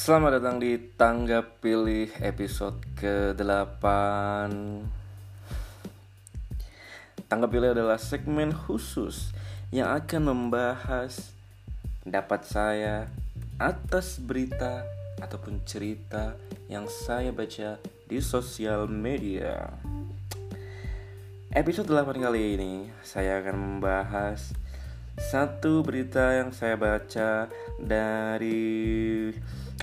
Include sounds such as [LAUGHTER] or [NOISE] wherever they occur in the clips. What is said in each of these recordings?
Selamat datang di Tangga Pilih episode ke-8 Tangga Pilih adalah segmen khusus yang akan membahas pendapat saya atas berita ataupun cerita yang saya baca di sosial media. Episode 8 kali ini saya akan membahas satu berita yang saya baca dari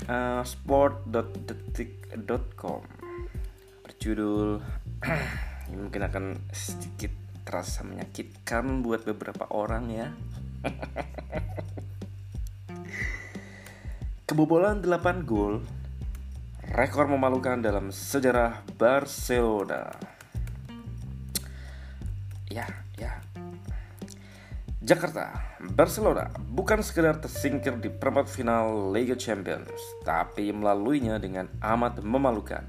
uh, sport.detik.com berjudul [CLEARS THROAT] ini mungkin akan sedikit terasa menyakitkan buat beberapa orang ya. [LAUGHS] Kebobolan 8 gol Rekor memalukan dalam sejarah Barcelona. Ya, Jakarta, Barcelona bukan sekedar tersingkir di perempat final Liga Champions, tapi melaluinya dengan amat memalukan.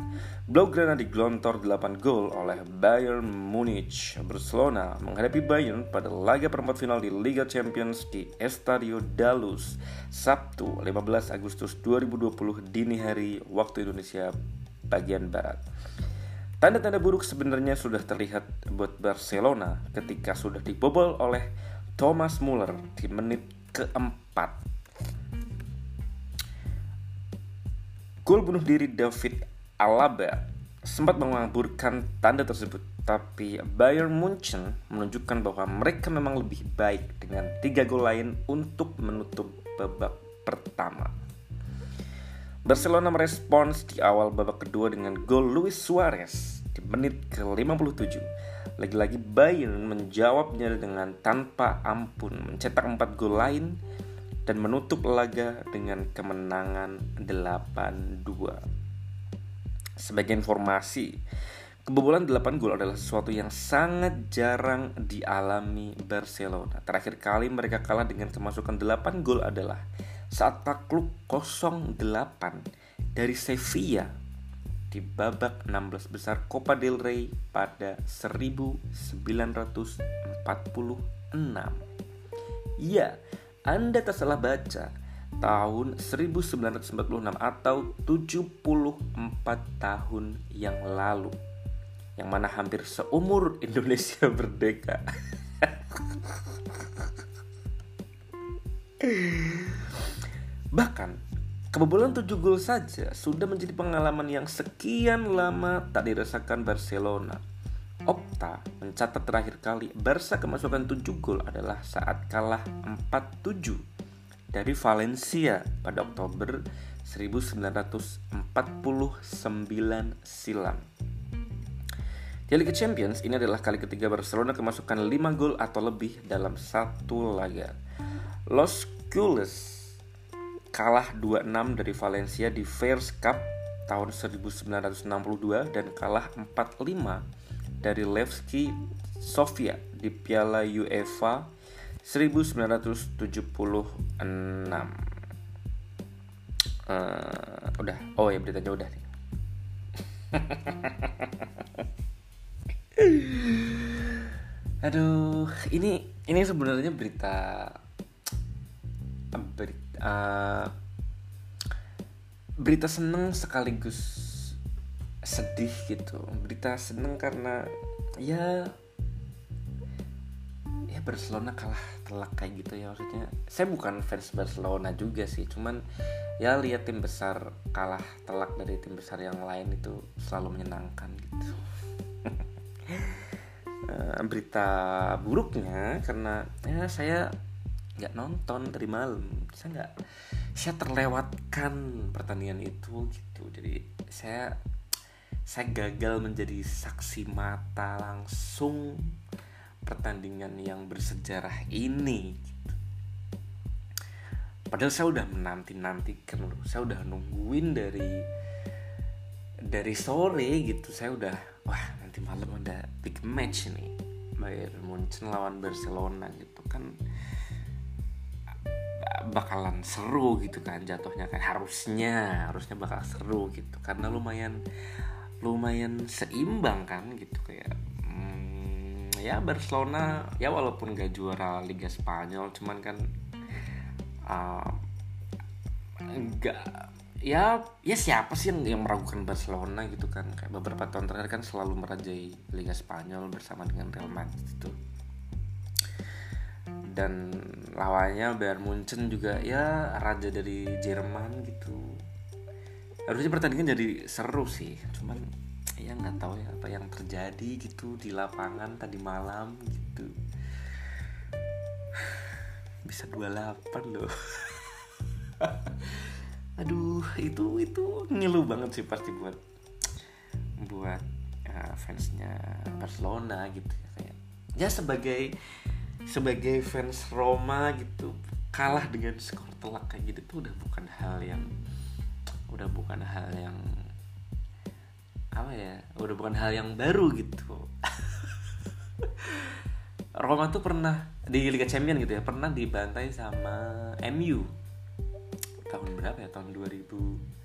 Blaugrana digelontor 8 gol oleh Bayern Munich. Barcelona menghadapi Bayern pada laga perempat final di Liga Champions di Estadio Dalus, Sabtu 15 Agustus 2020 dini hari waktu Indonesia bagian Barat. Tanda-tanda buruk sebenarnya sudah terlihat buat Barcelona ketika sudah dibobol oleh Thomas Muller di menit keempat. Gol bunuh diri David Alaba sempat mengaburkan tanda tersebut, tapi Bayern Munchen menunjukkan bahwa mereka memang lebih baik dengan tiga gol lain untuk menutup babak pertama. Barcelona merespons di awal babak kedua dengan gol Luis Suarez di menit ke-57 lagi-lagi Bayern menjawabnya dengan tanpa ampun, mencetak 4 gol lain dan menutup laga dengan kemenangan 8-2. Sebagai informasi, kebobolan 8 gol adalah sesuatu yang sangat jarang dialami Barcelona. Terakhir kali mereka kalah dengan kemasukan 8 gol adalah saat takluk 0-8 dari Sevilla di babak 16 besar Copa del Rey pada 1946. Ya, Anda tak salah baca. Tahun 1996 atau 74 tahun yang lalu. Yang mana hampir seumur [LAUGHS] Indonesia merdeka. Bahkan Kebobolan 7 gol saja sudah menjadi pengalaman yang sekian lama tak dirasakan Barcelona. Opta mencatat terakhir kali Barca kemasukan 7 gol adalah saat kalah 4-7 dari Valencia pada Oktober 1949 silam. Di Liga Champions ini adalah kali ketiga Barcelona kemasukan 5 gol atau lebih dalam satu laga. Los Cules kalah 2-6 dari Valencia di Fairs Cup tahun 1962 dan kalah 4-5 dari Levski Sofia di Piala UEFA 1976. Uh, udah, oh ya beritanya udah nih. [LAUGHS] Aduh, ini ini sebenarnya berita berita uh, berita seneng sekaligus sedih gitu. Berita seneng karena ya ya Barcelona kalah telak kayak gitu ya. Maksudnya saya bukan fans Barcelona juga sih. Cuman ya lihat tim besar kalah telak dari tim besar yang lain itu selalu menyenangkan gitu. Uh, [LAUGHS] berita buruknya karena ya saya nggak nonton dari malam. Saya nggak saya terlewatkan pertandingan itu gitu. Jadi saya saya gagal menjadi saksi mata langsung pertandingan yang bersejarah ini gitu. padahal saya udah menanti nantikan saya udah nungguin dari dari sore gitu. Saya udah wah nanti malam ada big match nih. Bayern Munchen lawan Barcelona gitu kan bakalan seru gitu kan jatuhnya kan. Harusnya harusnya bakal seru gitu. Karena lumayan lumayan seimbang kan gitu kayak hmm, ya Barcelona ya walaupun gak juara Liga Spanyol cuman kan uh, nggak ya ya siapa sih yang yang meragukan Barcelona gitu kan? Kayak beberapa tahun terakhir kan selalu merajai Liga Spanyol bersama dengan Real Madrid itu dan lawannya Bayern Munchen juga ya raja dari Jerman gitu. Harusnya pertandingan jadi seru sih cuman ya nggak tahu ya apa yang terjadi gitu di lapangan tadi malam gitu. [SIGHS] Bisa 28 loh. [LAUGHS] Aduh itu itu ngilu banget sih pasti buat buat uh, fansnya Barcelona gitu ya kayak ya sebagai sebagai fans Roma gitu kalah dengan skor telak kayak gitu tuh udah bukan hal yang udah bukan hal yang apa ya udah bukan hal yang baru gitu. [LAUGHS] Roma tuh pernah di Liga Champion gitu ya pernah dibantai sama MU tahun berapa ya? Tahun 2000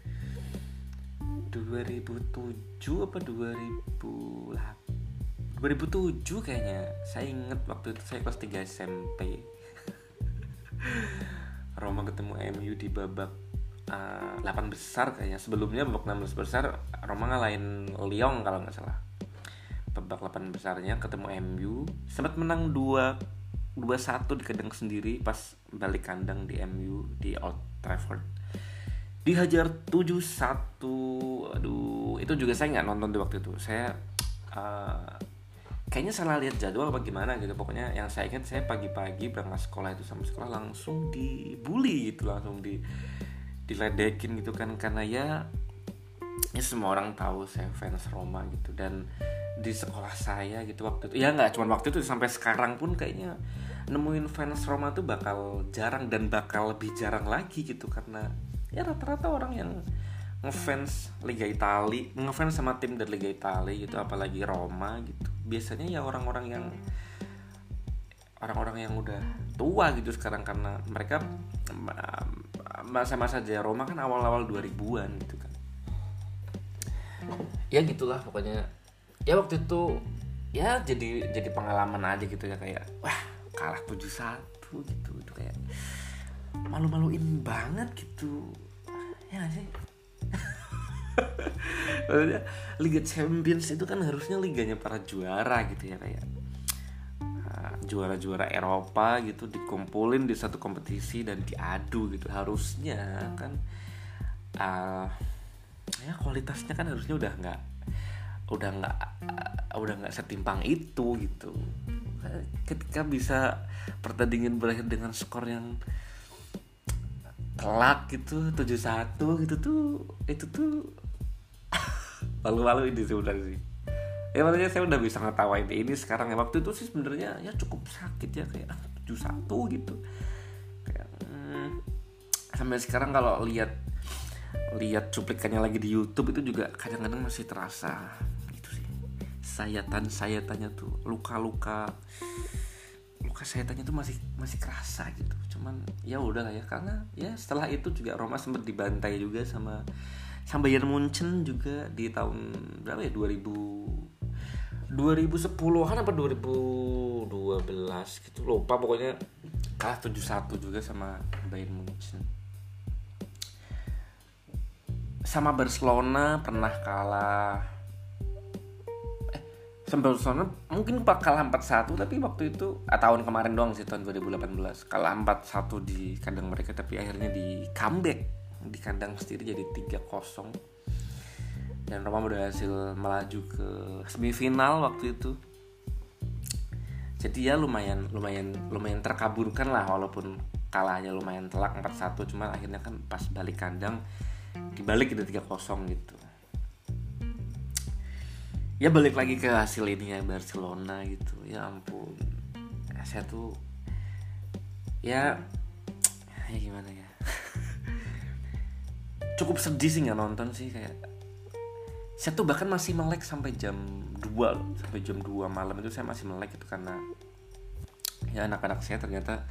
2007 apa 2008 2007 kayaknya. Saya inget waktu itu saya kelas 3 SMP [LAUGHS] Roma ketemu MU di babak uh, 8 besar kayaknya. Sebelumnya babak 16 besar Roma ngalahin Lyon kalau nggak salah. Babak 8 besarnya ketemu MU sempat menang 2 2-1 di kandang sendiri pas balik kandang di MU di Old Trafford. Dihajar 7-1 aduh itu juga saya nggak nonton di waktu itu. Saya uh, kayaknya salah lihat jadwal apa gimana gitu. Pokoknya yang saya ingat saya pagi-pagi berangkat sekolah itu sama sekolah langsung dibully gitu langsung di diledekin gitu kan. Karena ya ya semua orang tahu saya fans Roma gitu. Dan di sekolah saya gitu waktu itu ya nggak cuma waktu itu sampai sekarang pun kayaknya nemuin fans Roma tuh bakal jarang dan bakal lebih jarang lagi gitu. Karena ya rata-rata orang yang ngefans Liga Italia ngefans sama tim dari Liga Italia gitu apalagi Roma gitu. Biasanya ya orang-orang yang orang-orang yang udah tua gitu sekarang karena mereka masa-masa Jaya Roma kan awal-awal 2000-an gitu kan. Ya gitulah pokoknya. Ya waktu itu ya jadi jadi pengalaman aja gitu ya kayak wah kalah 7-1 gitu. Itu kayak malu-maluin banget gitu. Ya gak sih Maksudnya Liga Champions itu kan harusnya liganya para juara gitu ya kayak ah, juara-juara Eropa gitu dikumpulin di satu kompetisi dan diadu gitu. Harusnya kan uh, ya kualitasnya kan harusnya udah nggak udah nggak uh, udah nggak setimpang itu gitu. Ketika bisa pertandingan berakhir dengan skor yang telak gitu 7-1 gitu tuh itu tuh. Malu-malu ini sebenarnya sih. Ya makanya saya udah bisa ngetawain ini sekarang ya. Waktu itu sih sebenarnya ya cukup sakit ya kayak tujuh satu gitu. Kayak hmm, sampai sekarang kalau lihat lihat cuplikannya lagi di YouTube itu juga kadang-kadang masih terasa gitu sih. Sayatan sayatannya tuh luka-luka luka sayatannya tuh masih masih kerasa gitu cuman ya udah lah ya karena ya setelah itu juga Roma sempat dibantai juga sama sama Bayern Munchen juga di tahun berapa ya? 2000 2010-an apa 2012 gitu. Lupa pokoknya kalah 7-1 juga sama Bayern Munchen. Sama Barcelona pernah kalah Barcelona mungkin pak kalah 4-1 tapi waktu itu ah, tahun kemarin doang sih tahun 2018 kalah 4-1 di kandang mereka tapi akhirnya di comeback. Di kandang sendiri jadi 3-0 dan Roma berhasil melaju ke semifinal waktu itu. Jadi ya lumayan lumayan lumayan terkaburkan lah walaupun kalahnya lumayan telak 4-1 cuman akhirnya kan pas balik kandang dibalik itu 3-0 gitu ya balik lagi ke hasil ini ya Barcelona gitu. Ya ampun. Saya tuh ya ya gimana ya? [LAUGHS] Cukup sedih sih nggak nonton sih kayak saya tuh bahkan masih melek sampai jam 2 sampai jam 2 malam itu saya masih melek itu karena ya anak-anak saya ternyata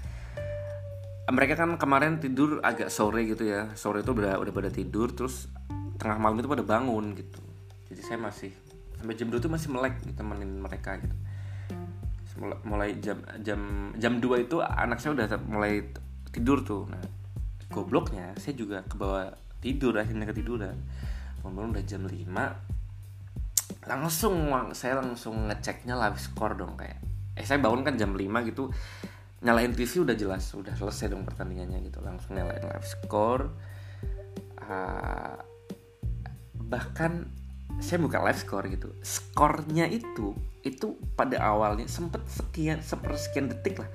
mereka kan kemarin tidur agak sore gitu ya. Sore itu udah udah pada tidur terus tengah malam itu pada bangun gitu. Jadi saya masih sampai jam 2 itu masih melek gitu, temenin mereka gitu. Mulai jam jam jam 2 itu anak saya udah mulai tidur tuh. Nah gobloknya saya juga ke bawah tidur akhirnya ketiduran. Bangun udah jam 5 langsung saya langsung ngeceknya live score dong kayak. Eh saya bangun kan jam 5 gitu nyalain TV udah jelas udah selesai dong pertandingannya gitu. Langsung nyalain live score uh, bahkan saya buka live score gitu. Skornya itu itu pada awalnya sempet sekian sepersekian detik lah.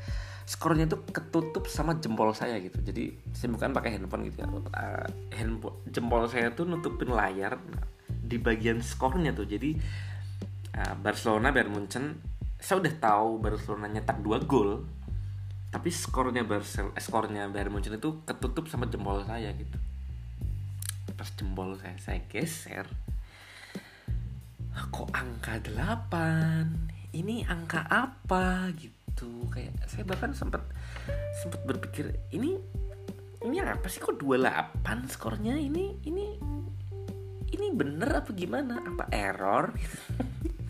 Skornya itu ketutup sama jempol saya gitu. Jadi saya bukan pakai handphone gitu ya. Uh, handphone jempol saya tuh nutupin layar di bagian skornya tuh. Jadi uh, Barcelona Bayern Munchen saya udah tahu Barcelona nyetak dua gol tapi skornya Barcelona eh, skornya Bayern Munchen itu ketutup sama jempol saya gitu. Pas jempol saya saya geser kok angka 8 ini angka apa? Gitu. Kayak saya bahkan sempat sempat berpikir ini ini apa sih? Kok 28 skornya? Ini ini ini bener apa gimana? Apa error?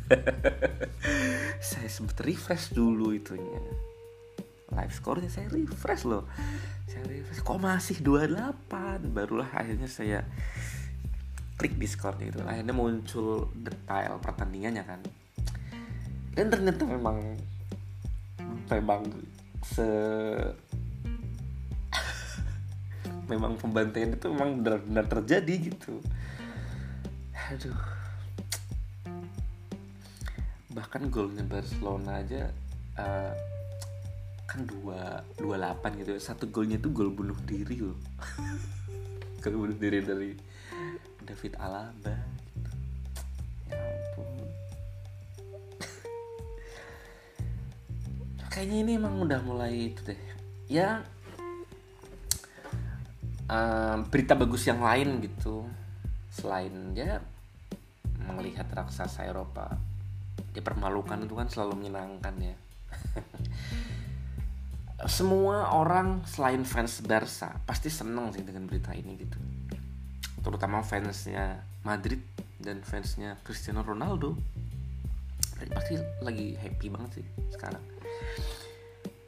[LAUGHS] Saya sempat refresh dulu itunya. Live score-nya saya refresh loh. Saya refresh kok masih 28 barulah akhirnya saya klik Discord itu akhirnya muncul detail pertandingannya kan. Dan ternyata memang memang se [LAUGHS] memang pembantaian itu memang benar-benar terjadi gitu. Aduh. Bahkan golnya Barcelona aja uh, kan dua dua delapan gitu satu golnya itu gol bunuh diri loh. [LAUGHS] Gol bunuh diri dari David Alaba gitu. ya ampun. [LAUGHS] Kayaknya ini emang udah mulai itu deh. Ya um, berita bagus yang lain gitu. Selain ya melihat raksasa Eropa dipermalukan itu kan selalu menyenangkan ya. [LAUGHS] Semua orang selain fans Barca pasti seneng sih dengan berita ini gitu terutama fansnya Madrid dan fansnya Cristiano Ronaldo pasti lagi happy banget sih sekarang.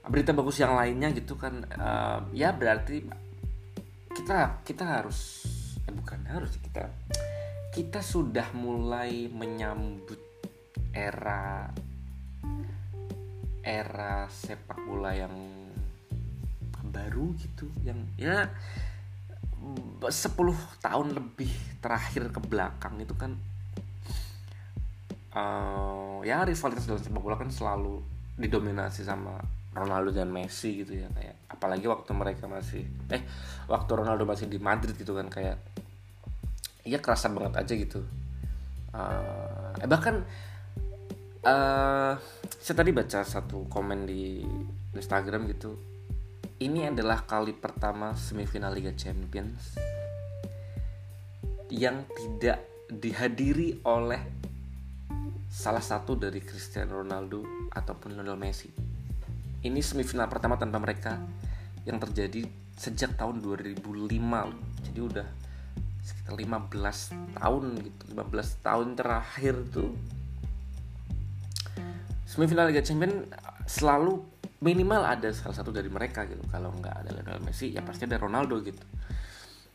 Berita bagus yang lainnya gitu kan uh, ya berarti kita kita harus eh bukan harus kita kita sudah mulai menyambut era era sepak bola yang baru gitu yang ya 10 tahun lebih terakhir ke belakang itu kan uh, ya rivalitas dalam sepak bola kan selalu didominasi sama Ronaldo dan Messi gitu ya kayak apalagi waktu mereka masih eh waktu Ronaldo masih di Madrid gitu kan kayak iya kerasa banget aja gitu. Uh, eh bahkan uh, saya tadi baca satu komen di Instagram gitu ini adalah kali pertama semifinal Liga Champions yang tidak dihadiri oleh salah satu dari Cristiano Ronaldo ataupun Lionel Messi. Ini semifinal pertama tanpa mereka yang terjadi sejak tahun 2005 Jadi udah sekitar 15 tahun gitu. 15 tahun terakhir tuh semifinal Liga Champions selalu minimal ada salah satu dari mereka gitu. Kalau nggak ada Lionel Messi ya pasti ada Ronaldo gitu.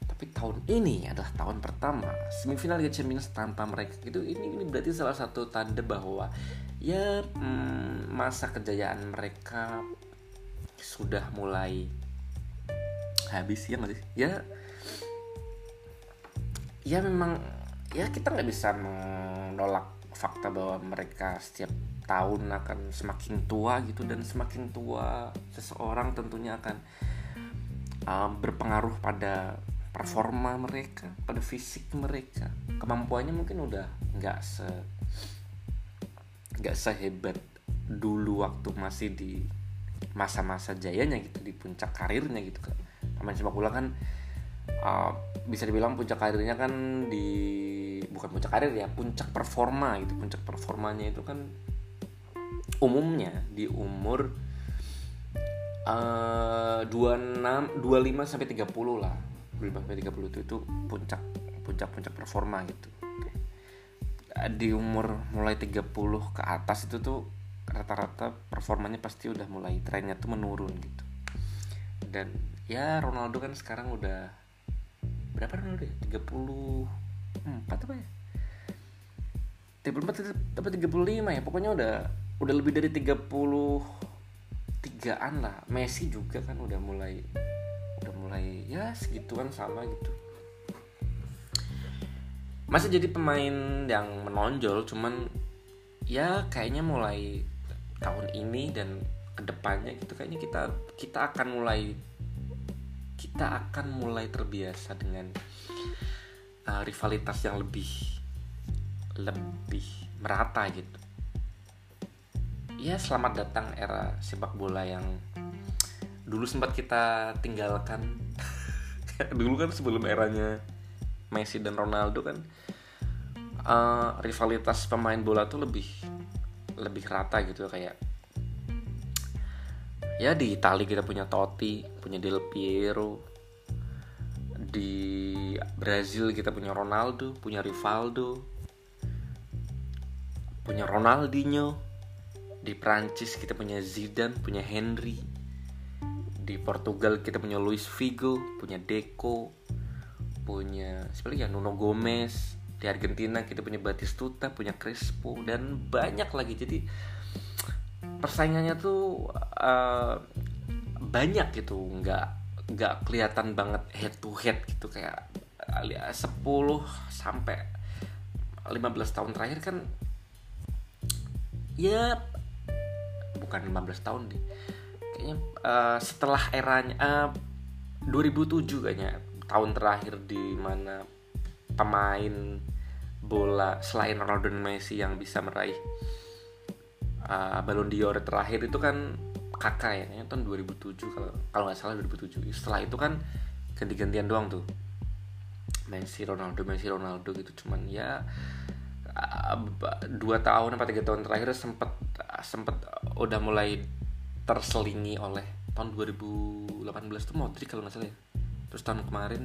Tapi tahun ini adalah tahun pertama semifinal Liga Champions tanpa mereka itu ini ini berarti salah satu tanda bahwa ya hmm, masa kejayaan mereka sudah mulai habis ya nggak ya ya memang ya kita nggak bisa menolak fakta bahwa mereka setiap tahun akan semakin tua gitu dan semakin tua seseorang tentunya akan um, berpengaruh pada performa mereka, pada fisik mereka, kemampuannya mungkin udah nggak se nggak sehebat dulu waktu masih di masa-masa jayanya gitu di puncak karirnya gitu kan pemain sepak bola kan uh, bisa dibilang puncak karirnya kan di bukan puncak karir ya puncak performa gitu. Puncak performanya itu kan umumnya di umur uh, 26 25 sampai 30 lah. 25 sampai 30 itu itu puncak puncak puncak performa gitu. Di umur mulai 30 ke atas itu tuh rata-rata performanya pasti udah mulai trennya tuh menurun gitu. Dan ya Ronaldo kan sekarang udah berapa Ronaldo ya 34 apa ya? 34 apa 35 ya. Pokoknya udah udah lebih dari 30 tigaan lah. Messi juga kan udah mulai udah mulai ya segituan sama gitu. Masih jadi pemain yang menonjol cuman ya kayaknya mulai tahun ini dan ke depannya gitu kayaknya kita kita akan mulai kita akan mulai terbiasa dengan uh, rivalitas yang lebih lebih merata gitu. Ya selamat datang era sepak bola yang dulu sempat kita tinggalkan. [LAUGHS] Dulu kan sebelum eranya Messi dan Ronaldo kan uh, rivalitas pemain bola tuh lebih lebih rata gitu. Kayak ya di Italia kita punya Totti punya Del Piero. Di Brazil kita punya Ronaldo punya Rivaldo. Punya Ronaldinho. Di Prancis kita punya Zidane punya Henry. Di Portugal kita punya Luis Figo punya Deco. Punya seperti ya? Nuno Gomez di Argentina kita punya Batistuta punya Crespo dan banyak lagi. Jadi persaingannya tuh uh, banyak gitu nggak nggak kelihatan banget head to head gitu kayak 10 sampai 15 tahun terakhir kan ya bukan 15 tahun deh kayaknya uh, setelah eranya uh, 2007 kayaknya tahun terakhir di mana pemain bola selain Ronaldo dan Messi yang bisa meraih uh, Ballon d'Or terakhir itu kan kakak ya kayaknya tahun 2007 kalau kalau nggak salah 2007 setelah itu kan ganti-gantian doang tuh. Messi Ronaldo Messi Ronaldo gitu. Cuman ya uh, dua tahun apa tiga tahun terakhir sempet sempet udah mulai terselingi oleh tahun 2018 tuh Modric kalau nggak salah ya. Terus tahun kemarin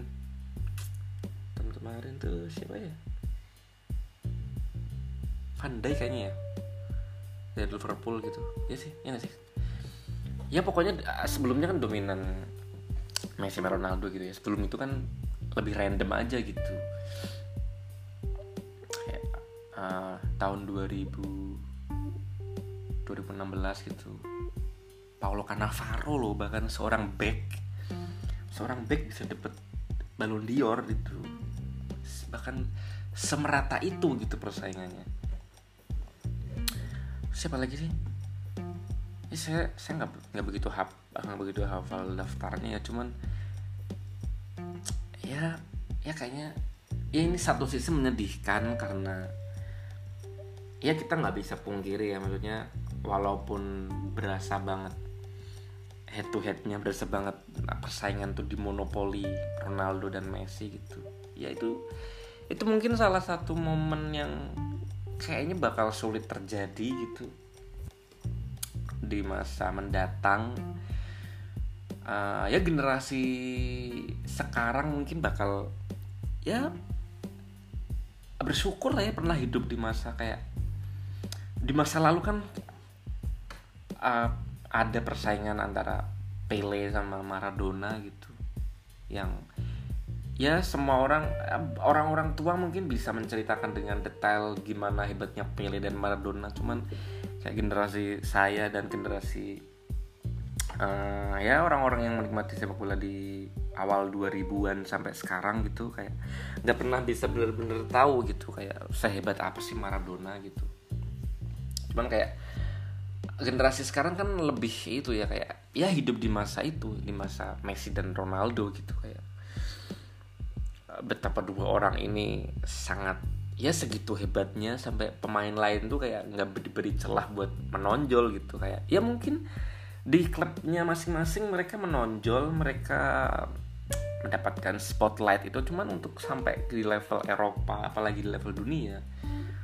tahun kemarin tuh siapa ya? Van Dijk kayaknya ya dari Liverpool gitu. Ya sih ya gak sih? Ya pokoknya ah, sebelumnya kan dominan Messi sama Ronaldo gitu ya. Sebelum itu kan lebih random aja gitu. Kayak uh, tahun 2000 2016 gitu. Paulo Cannavaro loh bahkan seorang back. Seorang back bisa dapet Ballon d'Or gitu. Bahkan semerata itu gitu persaingannya siapa lagi sih? Ya saya saya nggak nggak begitu haf nggak begitu hafal daftarnya ya cuman ya ya kayaknya ya ini satu sisi menyedihkan karena ya kita nggak bisa pungkiri ya maksudnya walaupun berasa banget head to headnya berasa banget persaingan tuh di monopoli Ronaldo dan Messi gitu. Ya itu itu mungkin salah satu momen yang kayaknya bakal sulit terjadi gitu. Di masa mendatang uh, ya generasi sekarang mungkin bakal ya bersyukur lah ya pernah hidup di masa kayak di masa lalu kan uh, ada persaingan antara Pele sama Maradona gitu yang ya semua orang orang-orang tua mungkin bisa menceritakan dengan detail gimana hebatnya Pele dan Maradona. Cuman kayak generasi saya dan generasi uh, ya orang-orang yang menikmati sepak bola di awal 2000-an sampai sekarang gitu kayak nggak pernah bisa bener-bener tahu gitu kayak sehebat apa sih Maradona gitu. Cuman kayak generasi sekarang kan lebih itu ya kayak ya hidup di masa itu di masa Messi dan Ronaldo gitu kayak betapa dua orang ini sangat ya segitu hebatnya sampai pemain lain tuh kayak nggak diberi celah buat menonjol gitu. Kayak ya mungkin di klubnya masing-masing mereka menonjol mereka mendapatkan spotlight itu. Cuman untuk sampai di level Eropa apalagi di level dunia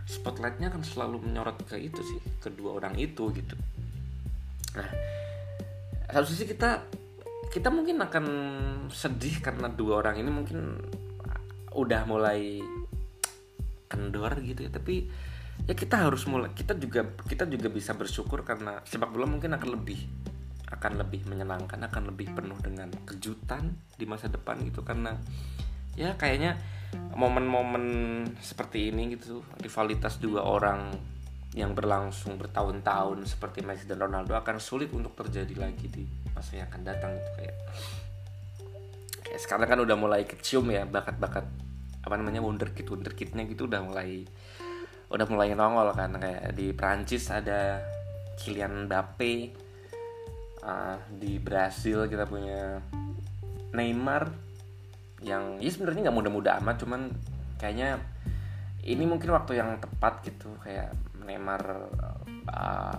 spotlightnya akan selalu menyorot ke itu sih kedua orang itu gitu. Nah satu sisi kita kita mungkin akan sedih karena dua orang ini mungkin udah mulai kendor gitu ya. Tapi ya kita harus mulai kita juga kita juga bisa bersyukur karena sepak bola mungkin akan lebih akan lebih menyenangkan akan lebih penuh dengan kejutan di masa depan gitu. Karena ya kayaknya momen-momen seperti ini gitu rivalitas dua orang yang berlangsung bertahun-tahun seperti Messi dan Ronaldo akan sulit untuk terjadi lagi di masa yang akan datang gitu. Kayak kayak sekarang kan udah mulai kecium ya bakat-bakat apa namanya wonderkid wonderkidnya gitu udah mulai udah mulai nongol kan. Kayak di Prancis ada Kylian Mbappe uh, di Brasil kita punya Neymar yang ya sebenarnya nggak muda-muda amat cuman kayaknya ini mungkin waktu yang tepat gitu. Kayak Neymar uh,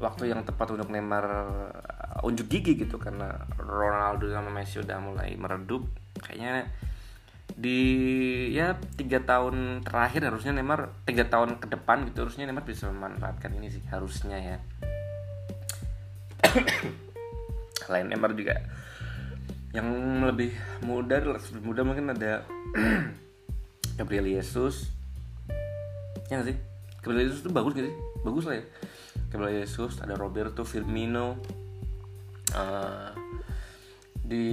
waktu yang tepat untuk Neymar uh, unjuk gigi gitu. Karena Ronaldo sama Messi udah mulai meredup. Kayaknya di ya tiga tahun terakhir harusnya Neymar tiga tahun ke depan gitu harusnya Neymar bisa memanfaatkan ini sih harusnya ya. [COUGHS] Lain Neymar juga yang lebih muda lebih muda mungkin ada [COUGHS] Gabriel Jesus. Ya gak sih? Gabriel Jesus itu bagus gak bagus lah ya. Gabriel Jesus ada Roberto Firmino. Uh, di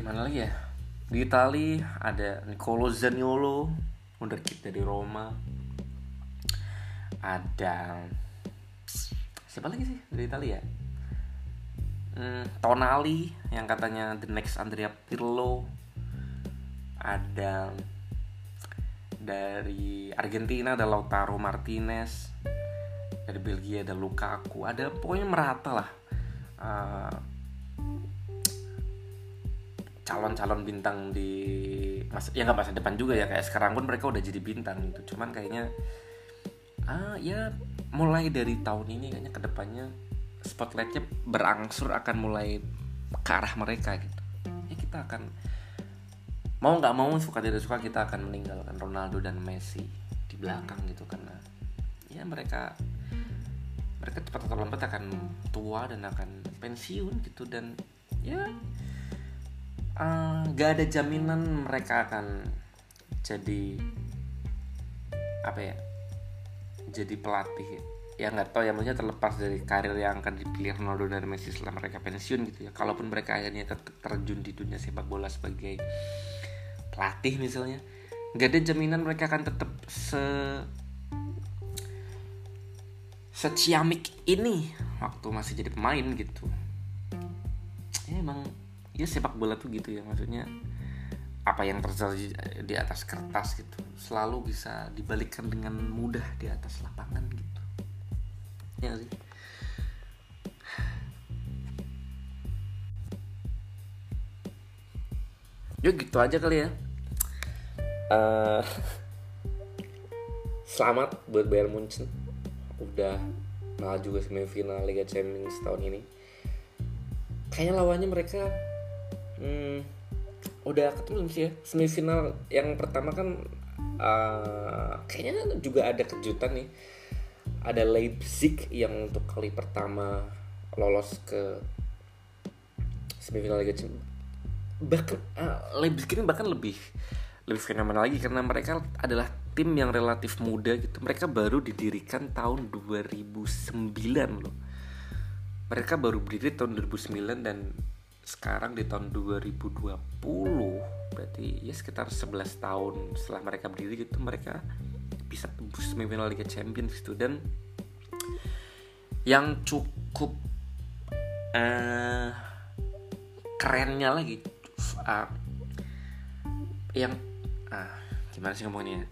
mana lagi ya di Itali ada Nicolo Zaniolo wonderkid dari Roma. Ada siapa lagi sih dari Italia ya? Hmm, Tonali yang katanya the next Andrea Pirlo. Ada dari Argentina ada Lautaro Martinez. Dari Belgia ada Lukaku. Ada pokoknya merata lah. Uh, calon-calon bintang di masa ya nggak masa depan juga ya kayak sekarang pun mereka udah jadi bintang gitu. Cuman kayaknya ah ya mulai dari tahun ini kayaknya ke depannya spotlightnya berangsur akan mulai ke arah mereka gitu. Ya kita akan mau nggak mau suka tidak suka kita akan meninggalkan Ronaldo dan Messi di belakang gitu karena ya mereka mereka cepat atau lambat akan tua dan akan pensiun gitu. Dan ya uh, gak ada jaminan mereka akan jadi apa ya? Jadi pelatih. Ya nggak tahu ya maksudnya terlepas dari karir yang akan dipilih Ronaldo dan Messi setelah mereka pensiun gitu ya. Kalaupun mereka akhirnya ter terjun di dunia sepak bola sebagai pelatih misalnya nggak ada jaminan mereka akan tetap se seciamik ini waktu masih jadi pemain gitu. Ya emang ya sepak bola tuh gitu ya maksudnya apa yang terjadi di atas kertas gitu selalu bisa dibalikkan dengan mudah di atas lapangan gitu. Ya sih? Yuk gitu aja kali ya. Uh, selamat buat Bayern Munchen. Udah maju ke semifinal Liga Champions tahun ini. Kayaknya lawannya mereka hmm, udah ketemu sih ya. Semifinal yang pertama kan uh, kayaknya juga ada kejutan nih. Ada Leipzig yang untuk kali pertama lolos ke semifinal Liga Champions. Bahkan uh, Leipzig ini bahkan lebih lebih fenomenal lagi karena mereka adalah tim yang relatif muda gitu. Mereka baru didirikan tahun 2009 loh. Mereka baru berdiri tahun 2009 dan sekarang di tahun 2020 berarti ya sekitar 11 tahun setelah mereka berdiri gitu mereka bisa tembus semifinal Liga Champions gitu. Dan yang cukup uh, kerennya lagi uh, yang uh, gimana sih ngomongnya?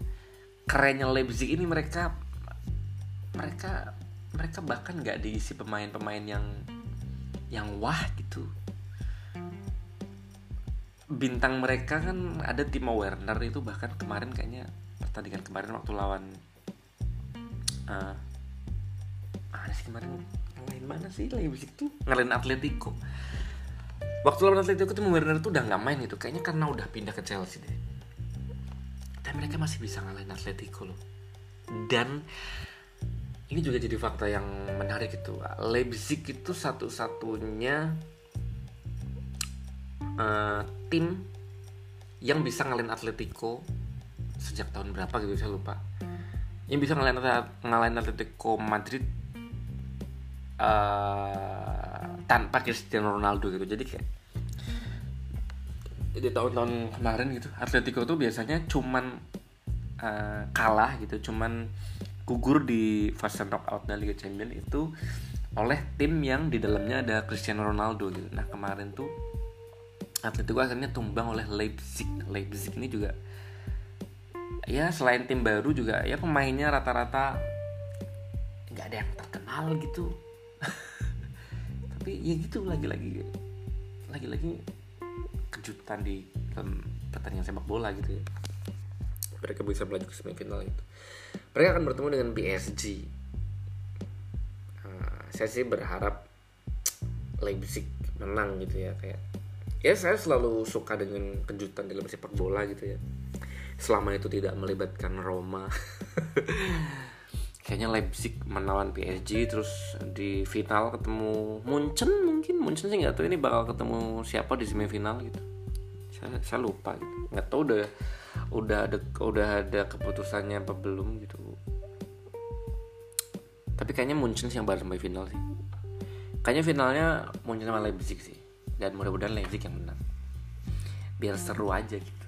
Kerennya Leipzig ini mereka mereka mereka bahkan nggak diisi pemain-pemain yang yang wah gitu bintang mereka kan ada Timo Werner itu bahkan kemarin kayaknya pertandingan kemarin waktu lawan uh, mana sih kemarin ngalahin mana sih? Leipzig tuh? Ngalahin Atletico. Waktu lawan Atletico tuh Werner tuh udah nggak main itu. Kayaknya karena udah pindah ke Chelsea deh. Dan mereka masih bisa ngalahin Atletico loh. Dan ini juga jadi fakta yang menarik itu. Leipzig itu satu-satunya uh, tim yang bisa ngalahin Atletico sejak tahun berapa gitu saya lupa. Yang bisa ngalahin ngalahin Atletico Madrid uh, tanpa Cristiano Ronaldo gitu. Jadi kayak di tahun-tahun kemarin gitu Atletico tuh biasanya cuman uh, kalah gitu cuman gugur di fase knockout dari Liga Champions itu oleh tim yang di dalamnya ada Cristiano Ronaldo gitu. Nah kemarin tuh Atletico akhirnya tumbang oleh Leipzig. Leipzig ini juga ya selain tim baru juga ya pemainnya rata-rata nggak ada yang terkenal gitu. [LAUGHS] Tapi ya gitu lagi-lagi lagi-lagi kejutan di dalam pertandingan sepak bola gitu ya. Mereka bisa melaju ke semifinal itu. Mereka akan bertemu dengan PSG uh, ah, saya sih berharap Leipzig menang gitu ya kayak ya saya selalu suka dengan kejutan dalam sepak bola gitu ya. Selama itu tidak melibatkan Roma. [LAUGHS] Kayaknya Leipzig menawan PSG terus di final ketemu Munchen mungkin. Munchen sih nggak tahu ini bakal ketemu siapa di semifinal gitu. Saya, saya lupa gitu. Nggak tahu udah udah ada udah ada keputusannya apa belum gitu. Tapi kayaknya Munchen sih yang baru sampai final sih. Kayaknya finalnya Munchen sama Leipzig sih dan mudah-mudahan Leipzig yang menang biar seru aja gitu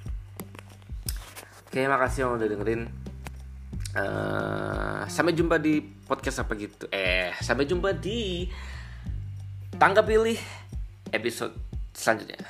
oke makasih yang udah dengerin Uh, sampai jumpa di podcast apa gitu. Eh, sampai jumpa di tangga pilih episode selanjutnya.